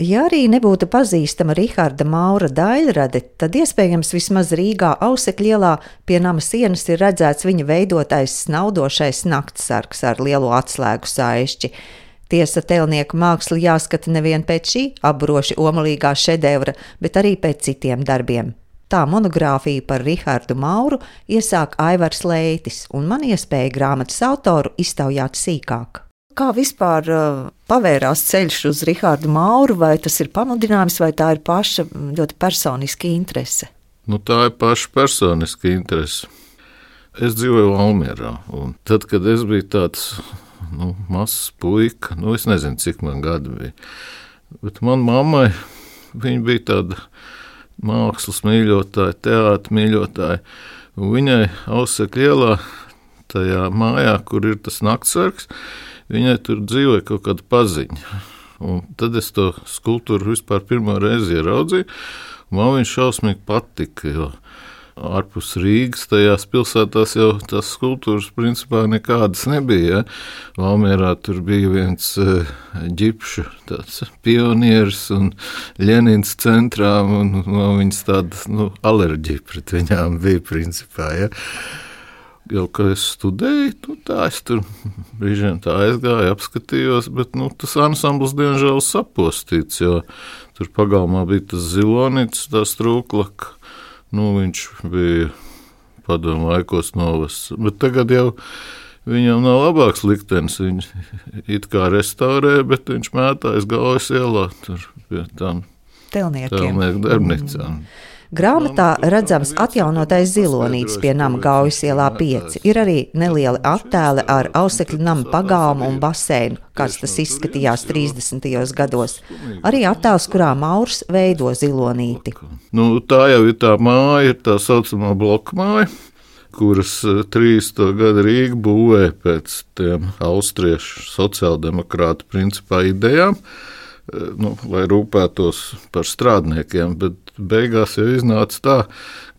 Ja arī nebūtu pazīstama Rahāda Maura daļrade, tad iespējams vismaz Rīgā Ausekļielā pie nama sienas ir redzēts viņa veidotais snaudošais naktsargs ar lielo atslēgu saišķi. Tiesa, telnieku māksla jāskata nevien pēc šī apbroši omalīgā šedevra, bet arī pēc citiem darbiem. Tā monogrāfiju par Rahādu Mauru iesāk Aivars Leitis, un man iespēja grāmatas autoru iztaujāt sīkāk. Kā vispār uh, pavērās ceļš uz Rahādu Mauru, vai tas ir pamudinājums, vai tā ir paša ļoti personiska interese? Nu, tā ir paša personiska interese. Es dzīvoju Almjerā, un tad, kad es biju tāds nu, mazs puika, nu, es nezinu, cik man gadi bija, bet manai mammai viņa bija tāda mākslas mīļotāja, teātris mīļotāja. Viņai Ausekļa ielā, tajā mājā, kur ir tas naktsargs, viņai tur dzīvoja kaut kāda paziņa. Un tad es to skulptūru vispār pirmo reizi ieraudzīju. Man viņš šausmīgi patika. Ārpus Rīgas, tajās pilsētās jau tās skulptūras principā nekādas nebija. Ja? Valmērā tur bija viens uh, ģipšu pionieris un Ļenins centrā, un man viņas tāda nu, alerģija pret viņām bija principā. Ja? Jau kad es studēju, nu, tā es tur brīžiem tā aizgāju, apskatījos, bet nu, tas ansamblis diemžēl sapostīts, jo tur pagalmā bija tas zilonīts, tā strūklaka, nu, viņš bija padomu laikos novests, bet tagad jau viņam nav labāks liktenis, viņš it kā restaurē, bet viņš mētājas galvas ielā tur pie tām telniekiem. Telnieku darbnīcām. Mm. Grāmatā redzams atjaunotais zilonītis pie nama Gaujas ielā 5. Ir arī nelieli attēli ar ausekļu nama pagalmu un baseinu, kāds tas izskatījās 30. gados. Arī attēls, kurā Maurs veido zilonīti. Nu, tā jau ir tā māja, ir tā saucamā bloka māja kuras 30. Eh, gada Rīga būvēja pēc tiem austriešu sociāldemokrātu principā idejām, eh, nu, lai rūpētos par strādniekiem, bet beigās jau iznāca tā,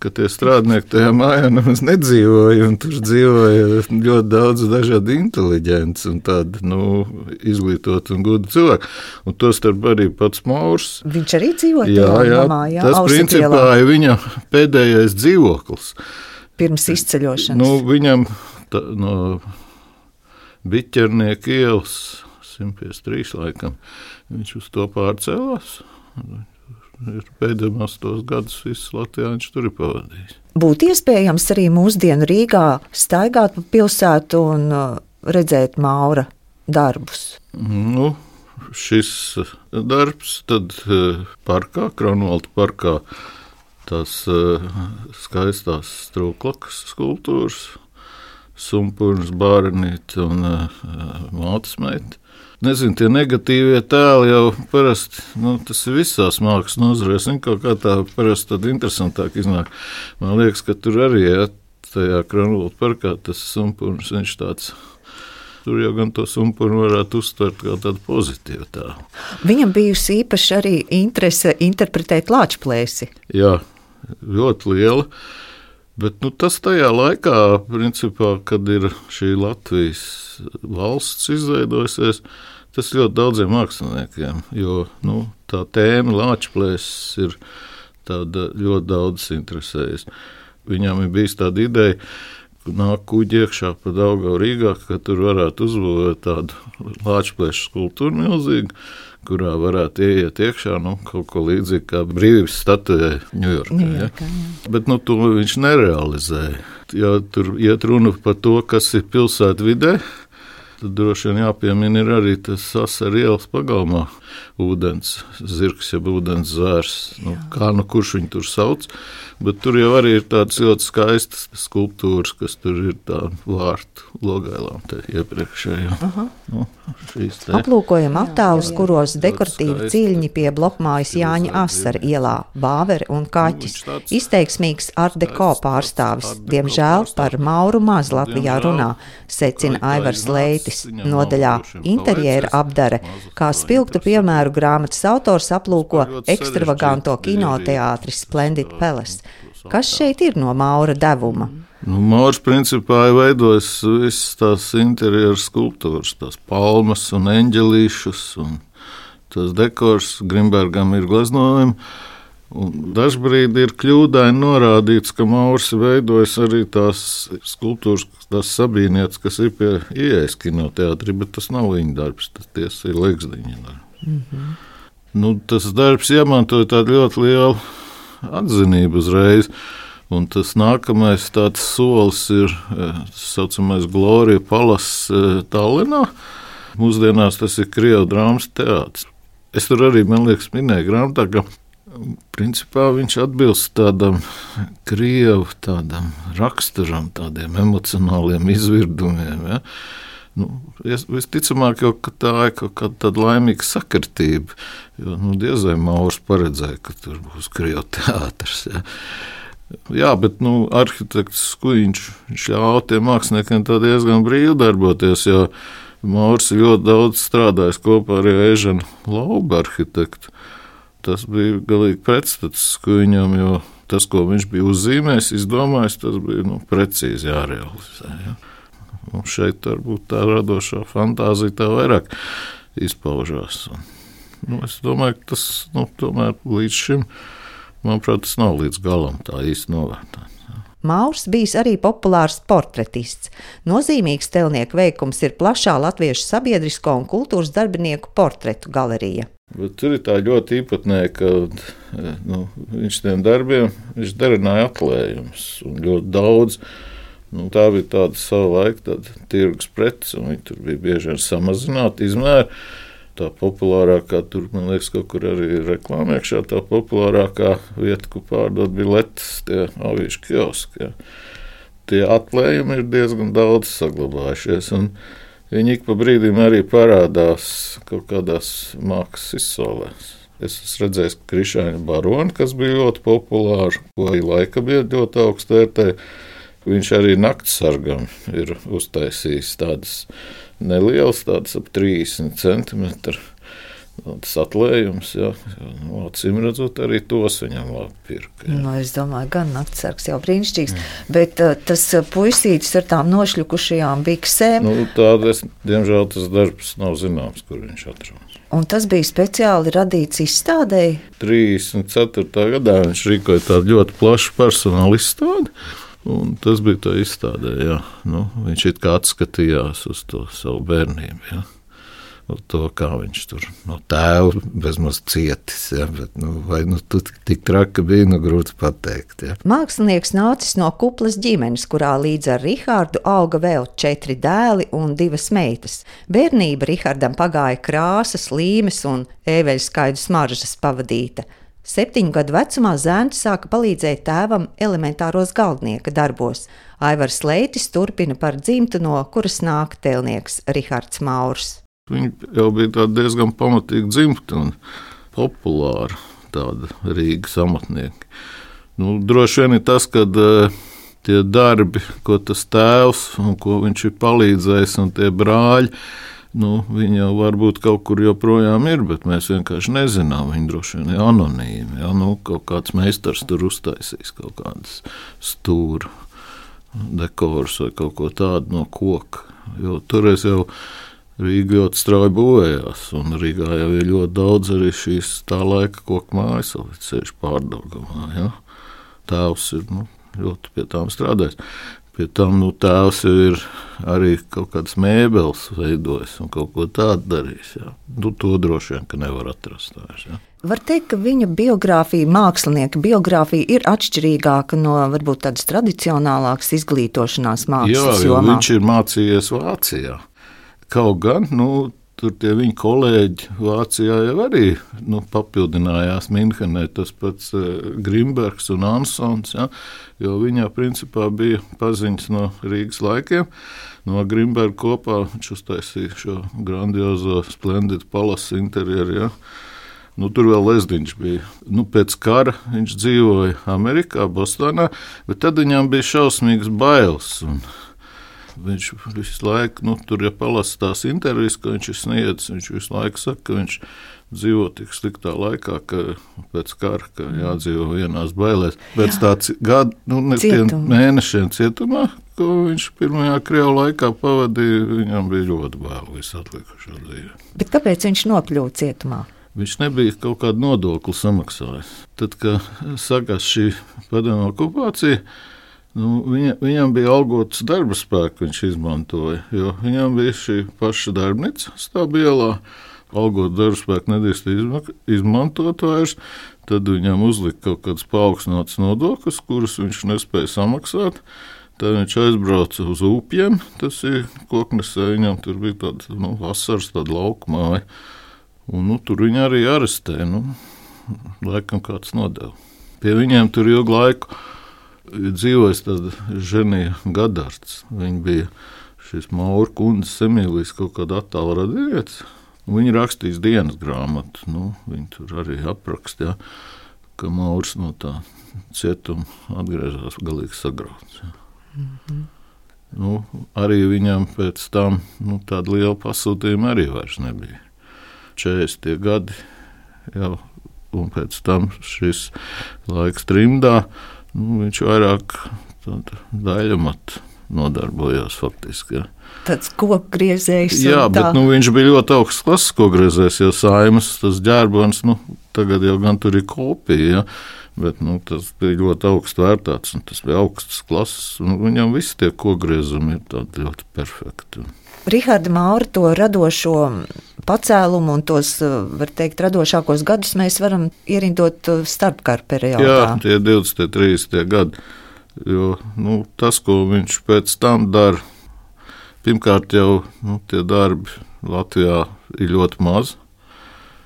ka tie strādnieki tajā mājā nemaz nedzīvoja. Tur dzīvoja ļoti daudz dažādu inteliģentu un tādu nu, izglītotu un gudu cilvēku. Un tostarp arī pats Maurs. Viņš arī dzīvoja jā, jā, namā, jā, tas principā ir viņa pēdējais dzīvoklis. Pirms izceļošanas. Nu, viņam tā, no Biķernieka ielas 153 laikam viņš uz to pārcēlās ir pēdējos tos gadus viss Latvijā viņš tur ir pavadījis. Būtu iespējams arī mūsdienu Rīgā staigāt pa pilsētu un uh, redzēt Maura darbus. Nu, šis darbs tad uh, parkā, Kronvalda parkā, tās uh, skaistās strūklakas skulptūras, sumpurnas bārnīt un mātes meita nezinu, tie negatīvie tēli jau parasti, nu, tas ir visās mākslas nozarēs. Viņi kaut kā tā parasti tad interesantāk iznāk. Man liekas, ka tur arī, ja tajā kronolā parkā tas sumpurns, viņš tāds. Tur jau gan to sumpuru varētu uztvert kā tādu pozitīvu tēlu. Viņam bijusi īpaši arī interese interpretēt lāčplēsi. Jā, ļoti liela. Bet nu, tas tajā laikā, principā, kad ir šī Latvijas valsts izveidojusies, Tas ļoti daudziem māksliniekiem, jo nu, tā tēma Latvijas ir ļoti daudz interesējusi. Viņam ir bijis tāda ideja, ka nāk kuģi iekšā pa Daugavu Rīgā, ka tur varētu uzbūvēt tādu Latvijas skulptūru milzīgu, kurā varētu ieiet iekšā nu, kaut ko līdzīgu kā brīvības statujai Ņujorkā. Ja? Bet nu, to viņš nerealizēja. Ja tur iet runa par to, kas ir pilsētvidē, Tad droši vien jāpiemina arī tas asars ielas pagalmā. Ūdens zirgs, jeb ūdens zvērs. Nu, kā nu kurš viņu tur sauc? Bet tur jau arī ir tādas ļoti skaistas skulptūras, kas tur ir tādu vārtu logailām iepriekšējā. Nu, Aplūkojam attēlus, kuros dekoratīvi cīņi pie blokmājas Jāņa Asara ielā, Bāveri un Kaķis. Izteiksmīgs art deko pārstāvis, diemžēl par Mauru maz Latvijā runā, secina Aivars Leitis. Nodaļā interjera apdare, kā spilgtu piemēru grāmatas autors aplūko ekstravaganto kinoteātri Splendid Palace. Kas šeit ir no Maura devuma? Nu, Mārs principā ir veidojis visas tās interjeras skulptūras, tās palmas un eņģelīšus. Un tas dekors Grimbergam ir gleznojumi. Dažbrīd ir kļūdaini norādīts, ka Maursi veidojas arī tās skulptūras, tās sabīnieces, kas ir pie ieejas kinoteātrī, bet tas nav viņa darbs, tas ir Legsdiņa darbs. Mm -hmm. nu, tas darbs iemantoja tādu ļoti lielu atzinību uzreiz. Un tas nākamais solis ir tā saucamais Glorija Palas Tallinā. Mūsdienās tas ir Krievijas drāmas teātris. Es tur arī, man liekas, minēju grāmatā, ka principā viņš atbilst tādam krievu tādam raksturam, tādiem emocionāliem izvirdumiem. Ja? Nu, visticamāk, jau tā ir kaut kāda laimīga sakritība. Jo nu, diezai Maurs paredzēja, ka tur būs krievu teātris. Ja? Jā, bet nu, arhitekts Skuiņš ļāva tiem māksliniekiem diezgan brīvi darboties. Maurs ļoti daudz strādājis kopā ar Ežanu Laubu arhitektu. Tas bija galīgi pretstats viņam, jo tas, ko viņš bija uzzīmējis, izdomājis, tas bija nu, precīzi jārealizē. Ja? Un šeit varbūt tā radošā fantāzija tā vairāk izpaužās. Un, nu, es domāju, ka tas nu, tomēr līdz šim, manuprāt, tas nav līdz galam tā īsti novērtēts. Maurs bijis arī populārs portretists. Nozīmīgs telnieku veikums ir plašā latviešu sabiedrisko un kultūras darbinieku portretu galerija. Bet tur ir tā ļoti īpatnēja, ka nu, viņš tiem darbiem viņš darināja atlējumus un ļoti daudz. Nu, tā bija tāda sava laika tirgus preces, un viņi tur bija bieži vien samazināti izmēri. Tā populārākā, tur man liekas, kaut kur arī ir reklāmā iekšā, tā populārākā vieta, kur pārdot biletes, tie avīšu kioski. Ja. Tie atlējumi ir diezgan daudz saglabājušies. Viņi ik pa brīdim arī parādās kaut kādās mākslas izsolēs. Es esmu redzējis Krišāņa baroni, kas bija ļoti populārs, ko arī laika bija ļoti augstu vērtēji. Viņš arī naktsargam ir uztaisījis tādas neliels, tāds ap 30 centimetru. Tas atlējums, jā, nu, acīm redzot, arī tos viņam labi pirka. Nu, es domāju, gan naktsargs jau brīnišķīgs, mm. bet uh, tas uh, puisītis ar tām nošļukušajām biksēm. Nu, tādas, diemžēl, tas darbs nav zināms, kur viņš atrodas. Un tas bija speciāli radīts izstādēji? 34. gadā viņš rīkoja tādu ļoti plašu personāla izstādi. Un tas bija tā izstādē, jā. Nu, viņš it kā atskatījās uz to savu bērnību. Jā. To, kā viņš tur no tēva bezmaz cietis. Ja, bet, nu, vai nu tu tik traki bija, nu grūti pateikt. Ja. Mākslinieks nācis no kuplas ģimenes, kurā līdz ar Rihārdu auga vēl četri dēli un divas meitas. Bērnība Rihardam pagāja krāsas, līmes un ēveļskaidru smaržas pavadīta. Septiņu gadu vecumā zēns sāka palīdzēt tēvam elementāros galdnieka darbos. Aivars Leitis turpina par dzimtu, no kuras nāk tēlnieks Rihards Maurs. Viņa jau bija diezgan pamatīga dzimta un populāra tāda Rīgas amatnieka. Nu, droši vien ir tas, ka uh, tie darbi, ko tas tēvs un ko viņš ir palīdzējis, un tie brāļi, Nu, viņi jau varbūt kaut kur joprojām ir, bet mēs vienkārši nezinām. Viņi droši vien ir anonīmi. Ja? Nu, kaut kāds meistars tur uztaisīs kaut kādas stūra dekorus vai kaut ko tādu no koka. Jo toreiz jau Rīga ļoti strauji būvējās, un Rīgā jau ir ļoti daudz arī šīs tā laika koku mājas, līdz ceļš pārdagumā. Ja? Tēvs ir nu, ļoti pie tām strādājis. Pie tam nu, tēvs ir arī kaut kādas mēbeles veidojis un kaut ko tādu darījis. Jā. Nu, to droši vien nevar atrast. Vairs, jā. Var teikt, ka viņa biogrāfija, mākslinieka biogrāfija, ir atšķirīgāka no varbūt tādas tradicionālākas izglītošanās mākslas. Jā, jo viņš ir mācījies Vācijā. Kaut gan nu, Tur tie viņa kolēģi Vācijā jau arī nu, papildinājās Minhenē, tas pats uh, Grimbergs un Ansons, ja, jo viņā principā bija paziņas no Rīgas laikiem. No Grimberga kopā viņš uztaisīja šo grandiozo, splendidu palasu interjeru. Ja. Nu, tur vēl Lēsdiņš bija. Nu, pēc kara viņš dzīvoja Amerikā, Bostonā, bet tad viņam bija šausmīgs bailes. Un, Viņš visu laiku, nu, tur, ja palasa tās intervijas, ko viņš ir sniedzis, viņš visu laiku saka, ka viņš dzīvo tik sliktā laikā, ka pēc kara ka jādzīvo vienās bailēs. Pēc tāds gadu, nu, tiem mēnešiem cietumā, ko viņš pirmajā krievu laikā pavadīja, viņam bija ļoti bail visu atlikušo dzīvi. Bet kāpēc viņš nokļuva cietumā? Viņš nebija kaut kādu nodokli samaksājis. Tad, kad sākās šī padomju okupācija, nu, viņa, viņam bija algots darba spēks, viņš izmantoja. Viņam bija šī paša darbnīca stāvbielā, algot darba spēku nedrīkst izmantot vairs. Tad viņam uzlika kaut kādas paaugstinātas nodokļus, kurus viņš nespēja samaksāt. Tad viņš aizbrauca uz upiem. Tas ir koknesē, viņam tur bija tāda nu, vasaras tāda lauka māja. Un, nu, tur viņi arī arestēja. Nu, laikam kāds nodeva. Pie viņiem tur ilgu laiku dzīvojas tāda ženija Gadards. Viņa bija šis Maura kundzes Emīlijas kaut kāda attāla radījieca. Viņa rakstīs dienas grāmatu. Nu, viņa tur arī aprakstīja, ka Mauris no tā cietuma atgriezās galīgi sagrauts. Mm -hmm. nu, arī viņam pēc tam nu, tāda liela pasūtījuma arī vairs nebija. 40 gadi jau, un pēc tam šis laiks trimdā, nu, viņš vairāk daļamatu nodarbojās faktiski. Ja. Tāds kokgriezējs. Jā, bet nu, viņš bija ļoti augsts klases kokgriezējs, jo saimas tas ģērbons, nu, tagad jau gan tur ir kopija. Ja. Bet, nu, tas bija ļoti augsts vērtēts, un tas bija augsts klases. Viņam visi tie kokgriezumi ir ļoti perfekti. Riharda Maura to radošo pacēlumu un tos, var teikt, radošākos gadus mēs varam ierindot starpkara periodā. Jā, tie 20, 30 gadi. Jo, nu, tas, ko viņš pēc tam dara, pirmkārt jau nu, tie darbi Latvijā ir ļoti maz.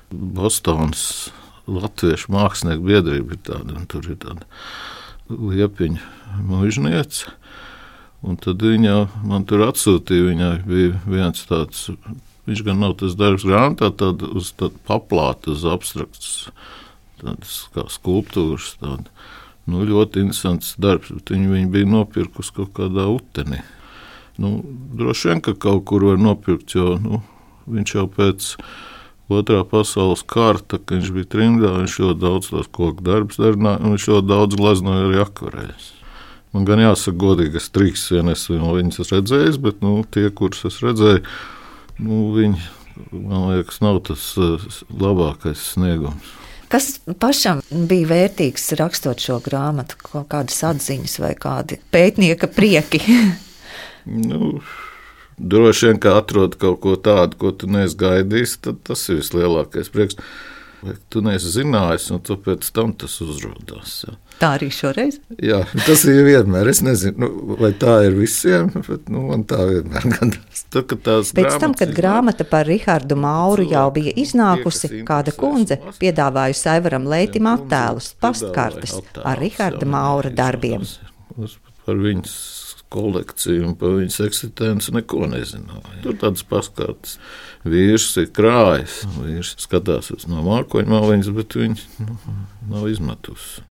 Bostonas Latviešu mākslinieku biedrība ir tāda, un tur ir tāda liepiņa mužniece. Un tad viņa man tur atsūtīja. Viņai bija viens tāds, viņš gan nav tas darbs grāmatā, tad uz tādu paplātu, uz abstrakts, tādas kā skulptūras. Tāda. Nu, ļoti interesants darbs, bet viņi, viņi bija nopirkusi kaut kādā utenī. Nu, droši vien, ka kaut kur var nopirkt, jo nu, viņš jau pēc otrā pasaules kara, kad viņš bija trimdā, viņš ļoti daudz tos koku darbus darīja, un viņš ļoti daudz glaznoja arī akvareļus. Man gan jāsaka, godīgi, es trīs vienas viņas redzēju, bet nu, tie, kurus es redzēju, nu, viņi, man liekas, nav tas labākais sniegums. Kas pašam bija vērtīgs rakstot šo grāmatu, kādas atziņas vai kādi pētnieka prieki? nu, droši vien, ka atrod kaut ko tādu, ko tu neesi gaidījis, tad tas ir vislielākais prieks. Tu neesi zinājis, un pēc tam tas uzrādās. Ja. Tā arī šoreiz? Jā, tas ir vienmēr. Es nezinu, nu, vai tā ir visiem, bet nu, man tā vienmēr gadās. Tā, Pēc tam, kad grāmata par Rihardu Mauru jau bija iznākusi, kāda kundze piedāvājusi Aivaram Leitim attēlus, pastkartes ar Riharda Maura darbiem. Par viņas kolekciju un par viņas eksistenci neko nezināja. Tur tādas paskārtas. Vīrs ir krājis, vīrs skatās uz no mākoņa maliņas, bet viņš nu, nav izmetusi.